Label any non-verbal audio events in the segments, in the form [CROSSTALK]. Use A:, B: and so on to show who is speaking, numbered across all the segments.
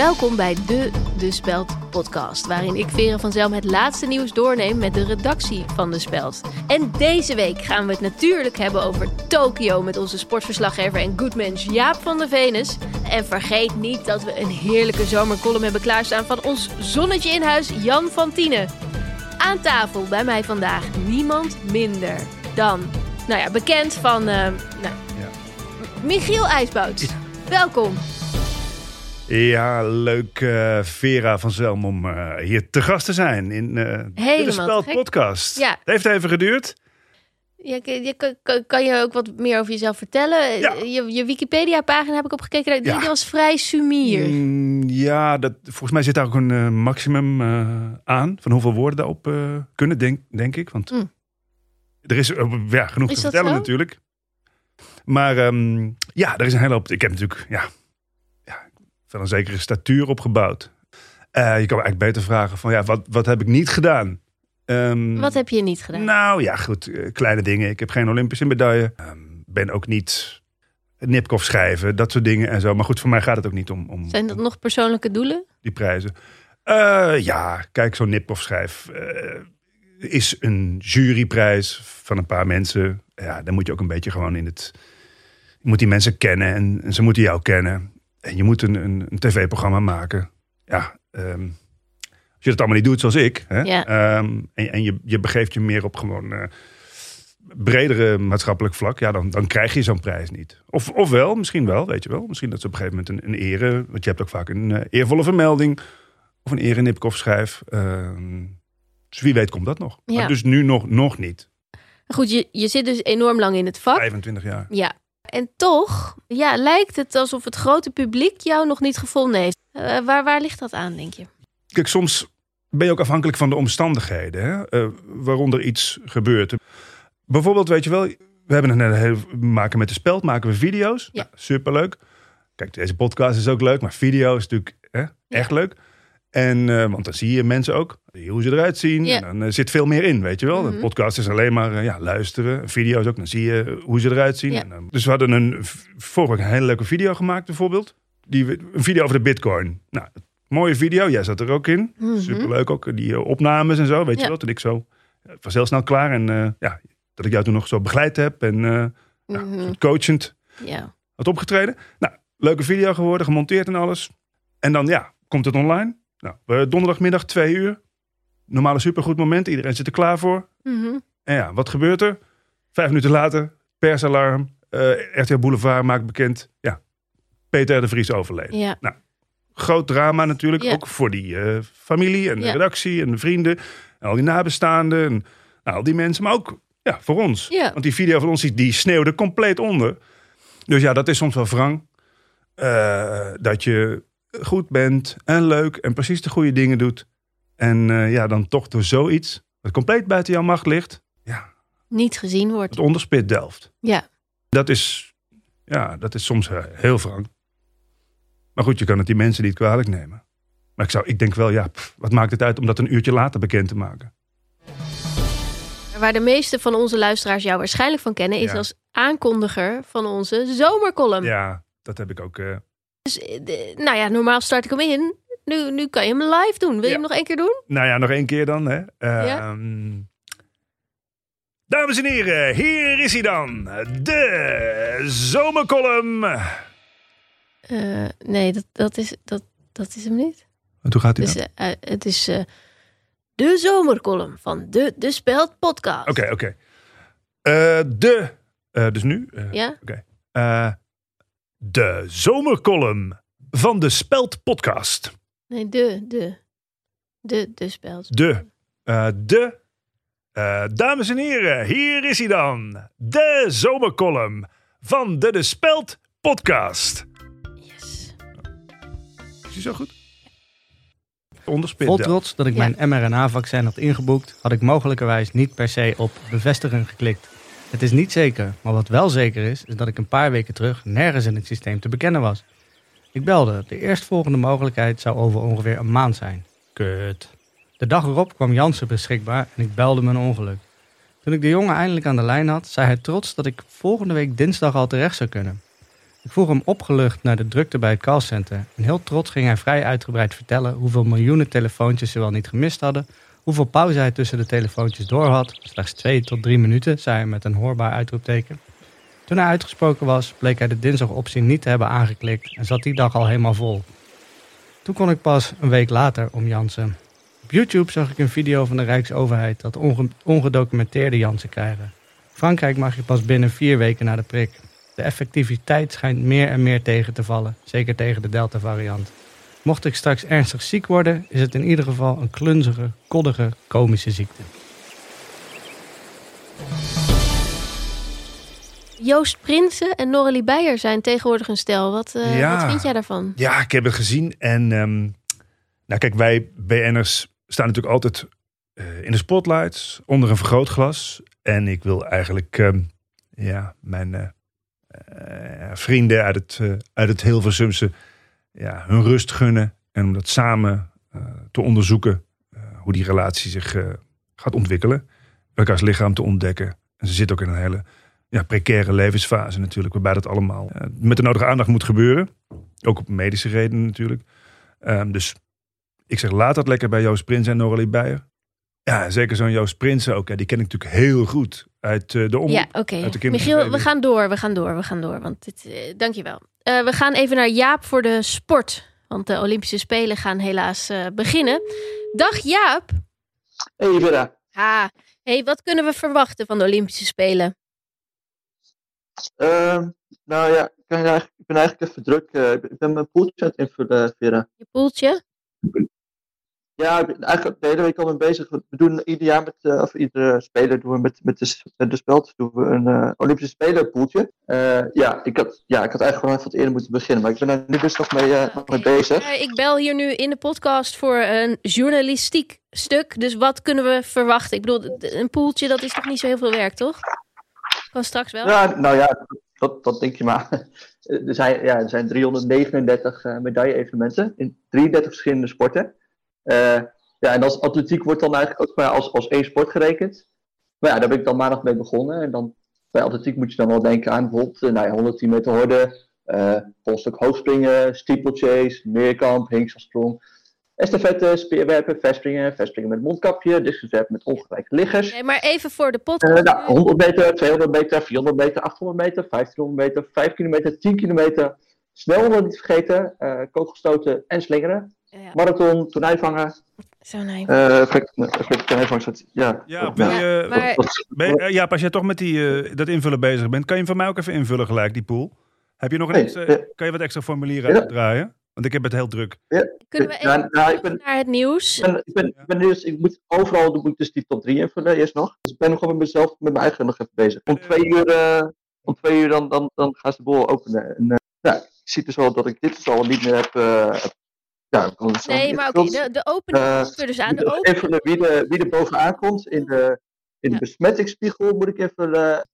A: Welkom bij de De Speld podcast, waarin ik Vera van Zelm het laatste nieuws doorneem met de redactie van De Speld. En deze week gaan we het natuurlijk hebben over Tokio met onze sportverslaggever en goodmens Jaap van der Venus. En vergeet niet dat we een heerlijke zomercolumn hebben klaarstaan van ons zonnetje in huis Jan van Tienen. Aan tafel bij mij vandaag niemand minder dan, nou ja, bekend van, eh, nou, Michiel IJsbout. Welkom.
B: Ja, leuk uh, Vera van Zelm om uh, hier te gast te zijn in uh, de Speld podcast.
A: Ja.
B: Het heeft even geduurd.
A: Ja, je, kan, kan, je ook wat meer over jezelf vertellen?
B: Ja.
A: Je, je Wikipedia-pagina heb ik opgekeken. Die
B: Ja.
A: was vrij sumier.
B: Mm, ja, dat, volgens mij zit daar ook een maximum aan van hoeveel woorden daarop kunnen, denk, denk ik. Want
A: Mm.
B: er is ja, genoeg
A: Is
B: te vertellen
A: zo?
B: natuurlijk. Maar ehm, ja, er is een hele hoop. Ik heb natuurlijk ja, van een zekere statuur opgebouwd. Eh, je kan me eigenlijk beter vragen van ja, wat, wat heb ik niet gedaan? Ehm,
A: Wat heb je niet gedaan?
B: Nou ja, goed. eh, Kleine dingen. Ik heb geen Olympische medaille. Ehm, ben ook niet Nipkoff schrijven, dat soort dingen en zo. Maar goed, voor mij gaat het ook niet om, om,
A: Zijn dat
B: om
A: nog persoonlijke doelen?
B: die prijzen. Eh, ja, kijk, zo'n Nipkoff schrijf is een juryprijs van een paar mensen. Ja, dan moet je ook een beetje gewoon in het... Je moet die mensen kennen en, en ze moeten jou kennen. En je moet een, een, een tv-programma maken. Ja, ehm, als je dat allemaal niet doet zoals ik. Hè,
A: Ja.
B: ehm, en en je, je begeeft je meer op gewoon eh, bredere maatschappelijk vlak. Ja, dan, dan krijg je zo'n prijs niet. Of, of wel, misschien wel, weet je wel. Misschien dat ze op een gegeven moment een, een ere... Want je hebt ook vaak een eh, eervolle vermelding. Of een ere Nipkoff schrijf. Ehm, dus wie weet komt dat nog.
A: Ja.
B: Maar dus nu nog, nog niet.
A: Goed, je, je zit dus enorm lang in het vak.
B: 25 jaar.
A: Ja. En toch ja, lijkt het alsof het grote publiek jou nog niet gevonden heeft. Eh, waar, waar ligt dat aan, denk je?
B: Kijk, soms ben je ook afhankelijk van de omstandigheden. Hè? eh, waaronder iets gebeurt. Bijvoorbeeld, weet je wel, we hebben een hele, we maken met de speld maken we video's.
A: Ja.
B: Nou, superleuk. Kijk, deze podcast is ook leuk, maar video is natuurlijk hè, echt leuk. En, eh, want dan zie je mensen ook, hoe ze eruit zien. En dan eh, zit veel meer in, weet je wel.
A: Mhm.
B: Een podcast is alleen maar eh, ja, luisteren. Video's ook, dan zie je hoe ze eruit zien. En, dus we hadden een, vorige week een hele leuke video gemaakt bijvoorbeeld. Die, een video over de bitcoin. Nou, mooie video, jij zat er ook in.
A: Mhm.
B: Superleuk ook, die opnames en zo, weet je wel. Toen ik zo, was heel snel klaar. En ja, dat ik jou toen nog zo begeleid heb en
A: Mhm.
B: coachend had opgetreden. Nou, leuke video geworden, gemonteerd en alles. En dan, ja, komt het online. Nou, donderdagmiddag, twee uur. Normale supergoed moment, iedereen zit er klaar voor.
A: Mhm.
B: En ja, wat gebeurt er? Vijf minuten later, persalarm. eh RTL Boulevard maakt bekend, ja, Peter de Vries overleden
A: ja.
B: groot drama natuurlijk.
A: Ja.
B: Ook voor die eh, familie en de
A: Ja.
B: redactie en de vrienden. En al die nabestaanden. En, nou, al die mensen. Maar ook ja, voor ons.
A: Ja.
B: Want die video van ons die, die sneeuwde compleet onder. Dus ja, dat is soms wel wrang. eh, dat je goed bent en leuk en precies de goede dingen doet. En eh, ja, dan toch door zoiets, wat compleet buiten jouw macht ligt, ja,
A: Niet gezien wordt.
B: het onderspit delft.
A: Ja.
B: Dat is, ja, dat is soms eh, heel wrang. Maar goed, je kan het die mensen niet kwalijk nemen. Maar ik, zou, ik denk wel, ja, pff, wat maakt het uit om dat een uurtje later bekend te maken?
A: Waar de meeste van onze luisteraars jou waarschijnlijk van kennen, is
B: Ja.
A: als aankondiger van onze zomercolumn.
B: Ja, dat heb ik ook. eh,
A: Dus, eh, de- nou ja, normaal start ik hem in. Nu, nu kan je hem live doen. Wil je
B: Ja.
A: hem nog één keer doen?
B: nou ja, nog één keer dan. Hè. Ehm, Dames en heren, hier is hij dan. De zomercolumn.
A: Eh, nee, dat, dat, is, dat, dat is hem niet.
B: En hoe gaat hij
A: Dus,
B: dan?
A: eh, het is de zomercolumn van de De Speld podcast.
B: Oké, oké. De, dus nu?
A: Ja?
B: Oké. De zomercolumn van de Speld podcast.
A: Nee, de, de. De, de Speld.
B: De, eh, de, eh, dames en heren, hier is hij dan. De zomercolumn van de De Speld podcast.
A: Yes.
B: Is die zo goed? Onderspit.
C: Vol trots dat ik
A: Ja.
C: mijn mRNA-vaccin had ingeboekt, had ik mogelijkerwijs niet per se op bevestigen geklikt. Het is niet zeker, maar wat wel zeker is, is dat ik een paar weken terug nergens in het systeem te bekennen was. Ik belde, de eerstvolgende mogelijkheid zou over ongeveer een maand zijn. Kut. De dag erop kwam Jansen beschikbaar en ik belde mijn ongeluk. Toen ik de jongen eindelijk aan de lijn had, zei hij trots dat ik volgende week dinsdag al terecht zou kunnen. Ik vroeg hem opgelucht naar de drukte bij het callcenter. En heel trots ging hij vrij uitgebreid vertellen hoeveel miljoenen telefoontjes ze wel niet gemist hadden, hoeveel pauze hij tussen de telefoontjes door had. Slechts twee tot drie minuten, zei hij met een hoorbaar uitroepteken. Toen hij uitgesproken was, bleek hij de dinsdagoptie niet te hebben aangeklikt en zat die dag al helemaal vol. Toen kon ik pas een week later om Jansen. Op YouTube zag ik een video van de Rijksoverheid dat onge- ongedocumenteerde Jansen krijgen. Frankrijk mag je pas binnen vier weken na de prik. De effectiviteit schijnt meer en meer tegen te vallen, zeker tegen de Delta-variant. Mocht ik straks ernstig ziek worden, is het in ieder geval een klunzige, koddige, komische ziekte.
A: Joost Prinsen en Noralie Beijer zijn tegenwoordig een stel. Wat, eh,
B: Ja.
A: wat vind jij daarvan?
B: Ja, ik heb het gezien. En ehm, nou kijk, wij BN'ers staan natuurlijk altijd eh, in de spotlights, onder een vergrootglas. En ik wil eigenlijk ehm, ja, mijn eh, eh, vrienden uit het, uit het Hilversumse ja, hun rust gunnen. En om dat samen eh, te onderzoeken eh, hoe die relatie zich eh, gaat ontwikkelen. Elkaars lichaam te ontdekken. En ze zitten ook in een hele ja, precaire levensfase natuurlijk. Waarbij dat allemaal met de nodige aandacht moet gebeuren. Ook op medische redenen natuurlijk. Ehm, dus ik zeg, laat dat lekker bij Joost Prins en Noralie Beijer. Ja, zeker zo'n Joost Prinsen ook. Ja, die ken ik natuurlijk heel goed uit eh, de om.
A: Ja, oké. Michiel, we gaan door, we gaan door, we gaan door. Want dit, eh, dankjewel. Eh we gaan even naar Jaap voor de sport. Want de Olympische Spelen gaan helaas eh, beginnen. Dag Jaap.
D: Hey Vera.
A: Ha. Hey, wat kunnen we verwachten van de Olympische Spelen?
D: Ehm, nou ja, ik ben, eigenlijk, ik ben eigenlijk even druk. eh, ik ben- ik ben mijn poeltje aan het invullen, Vera.
A: Je poeltje?
D: Ja, ik ben eigenlijk de hele week al mee bezig. We doen ieder jaar met, eh, of iedere speler doen we met, met, de, met de speld doen we een eh, Olympische Speler poeltje. Eh, ja, ik had, ja, ik had eigenlijk wel even wat eerder moeten beginnen, maar ik ben er nu dus nog mee, nog mee bezig.
A: Ik bel hier nu in de podcast voor een journalistiek stuk. Dus wat kunnen we verwachten? Ik bedoel, een poeltje, dat is toch niet zo heel veel werk, toch? Kan straks wel.
D: Ja, nou ja, dat, dat denk je maar. [LAUGHS] Er zijn, ja, er zijn 339 eh, medaille-evenementen in 33 verschillende sporten. Eh, ja, en als atletiek wordt dan eigenlijk ook maar als, als één sport gerekend. Maar ja, daar ben ik dan maandag mee begonnen. En dan bij atletiek moet je dan wel denken aan bijvoorbeeld eh, nou ja, 110 meter horde, eh polstuk hoogspringen, steeplechase, meerkamp, hingselsprong, estafette, speerwerpen, verspringen, verspringen met mondkapje, discuswerpen met ongelijke liggers.
A: Nee, maar even voor de podcast.
D: Eh, nou, 100 meter, 200 meter, 400 meter, 800 meter, 1500 meter, 5 kilometer, 10 kilometer. Snelwandelen niet vergeten, eh kogelstoten en slingeren.
A: Ja,
D: Marathon, tonijvangen.
A: zo nee.
D: eh effect, effect, tonijvangen staat- ja.
B: Ja, wil je,
A: maar-
D: Dat-
B: ben je- eh, als jij toch met die, eh, dat invullen bezig bent, kan je hem van mij ook even invullen gelijk, die pool? Heb je nog een
D: Nee,
B: extra,
D: eh,
B: kan je wat extra formulieren
D: ja.
B: uitdraaien? Want ik heb het heel druk.
A: Kunnen we
D: nou,
A: even
D: nou, ik ben-
A: naar het nieuws?
D: Ik ben, ik ben, ik ben dus, ik moet overal moet ik dus die top 3 invullen eerst nog. Dus ik ben nog gewoon met mezelf, met mijn eigen nog even bezig. Om twee uur, eh, om twee uur dan, dan, dan gaan ze de boel openen. En, eh, ja, ik zie dus wel dat ik dit dus al niet meer heb. eh, heb- ja,
A: Nee, maar oké, de, de opening
D: Eh,
A: er dus aan. De opening,
D: invullen wie, de, wie er bovenaan komt in de, in
A: Ja.
D: de besmettingsspiegel. Moet ik invullen.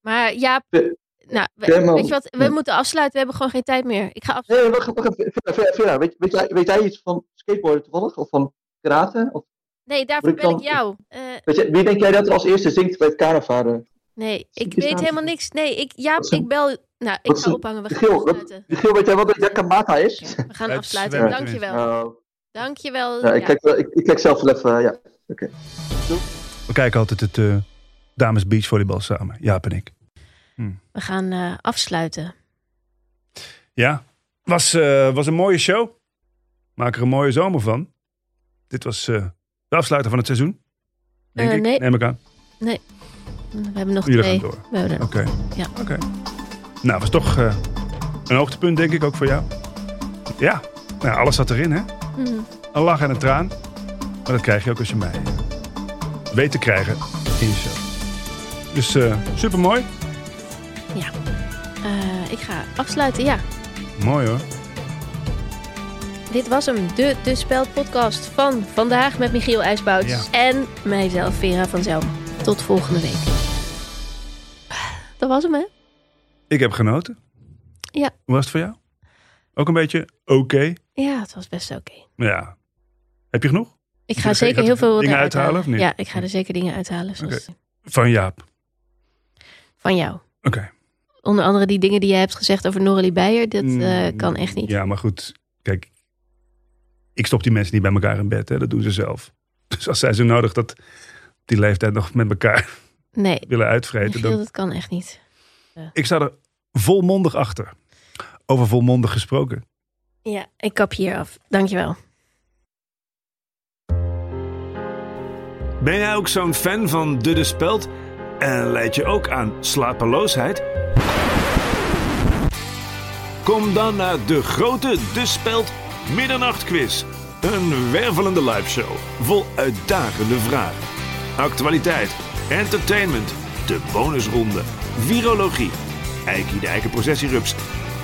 A: maar ja,
D: Ve-
A: nou, we- weet je wat, we
D: ja.
A: moeten afsluiten. We hebben gewoon geen tijd meer. Ik ga afsluiten.
D: Nee, wacht, wacht even. Vera, weet, weet, jij, weet jij iets van skateboarden toevallig? Of van karate? Of,
A: Nee, daarvoor
D: Moet ik
A: jou. Eh,
D: weet je, wie denk jij dat er als eerste zingt bij het carnaval?
A: Nee, ik weet helemaal niks. Nee, ik, Jaap,
D: een-
A: ik bel... Nou, ik ga
D: een-
A: ophangen. We gaan afsluiten.
D: Michiel, weet jij wat een Yakamata is?
A: We gaan afsluiten. Dankjewel.
D: Oh.
A: Dankjewel.
D: Ja, ik,
A: Ja.
D: kijk, wel- ik, ik kijk zelf wel even. ja. Oké.
B: We kijken altijd het eh, dames beachvolleybal samen, Jaap en ik.
A: We gaan eh, afsluiten.
B: Ja, was, eh, was een mooie show. Maak er een mooie zomer van. Dit was eh, de afsluiter van het seizoen. Denk
A: Eh,
B: ik,
A: nee.
B: neem ik aan.
A: We hebben nog
B: Jullie
A: twee.
B: gaan door.
A: We hebben nog.
B: Oké.
A: Ja.
B: Oké. Nou, was toch eh, een hoogtepunt, denk ik, ook voor jou. Ja, nou, alles zat erin, hè?
A: Mhm.
B: Een lach en een traan. Maar dat krijg je ook als je mij eh, weet te krijgen in je show. Dus eh super mooi.
A: Eh, ik ga afsluiten, ja.
B: Mooi hoor.
A: Dit was hem, de De Speld podcast van vandaag met Michiel IJsbouts
B: Ja.
A: en mijzelf, Vera van Zelm. Tot volgende week. Dat was hem, hè?
B: Ik heb genoten.
A: Ja.
B: Hoe was het voor jou? Ook een beetje oké?
A: Ja, het was best oké.
B: Ja. Heb je genoeg?
A: Ik ga zeker heel veel
B: dingen
A: eruit
B: uithalen,
A: halen.
B: of niet?
A: Ja, ik ga er zeker dingen uithalen. Zoals
B: Van Jaap.
A: Van jou.
B: Oké.
A: Onder andere die dingen die jij hebt gezegd over Noralie Beijer. Dat
E: Mm,
A: eh, kan echt niet.
E: Ja, maar goed. Kijk, ik stop die mensen niet bij elkaar in bed. Hè. Dat doen ze zelf. Dus als zij zo nodig dat die leeftijd nog met elkaar
A: Nee,
E: willen uitvreten.
A: Michiel,
E: Dan...
A: dat kan echt niet.
E: Ik sta er volmondig achter. Over volmondig gesproken.
A: Ja, ik kap hier af. Dankjewel.
B: Ben jij ook zo'n fan van De De Speld? En leid je ook aan slapeloosheid? Kom dan naar de grote De Speld Middernachtquiz. Een wervelende liveshow vol uitdagende vragen. Actualiteit, entertainment, de bonusronde, virologie, Eiki de eikenprocessierups,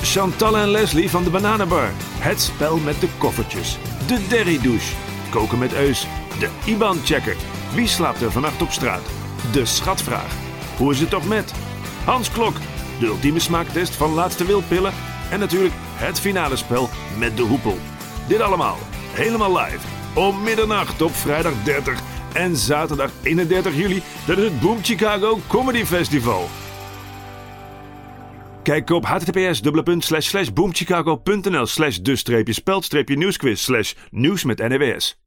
B: Chantal en Leslie van de Bananenbar, het spel met de koffertjes, de Derry douche, koken met Eus, de IBAN-checker, wie slaapt er vannacht op straat, de schatvraag, hoe is het toch met, Hans Klok, de ultieme smaaktest van laatste wildpillen. En natuurlijk het finale spel met de hoepel. Dit allemaal helemaal live. Om middernacht op vrijdag 30 en zaterdag 31 juli tijdens het Boom Chicago Comedy Festival. Kijk op https boomchicago.nl slash de-speld-nieuwsquiz slash nieuws met NWS.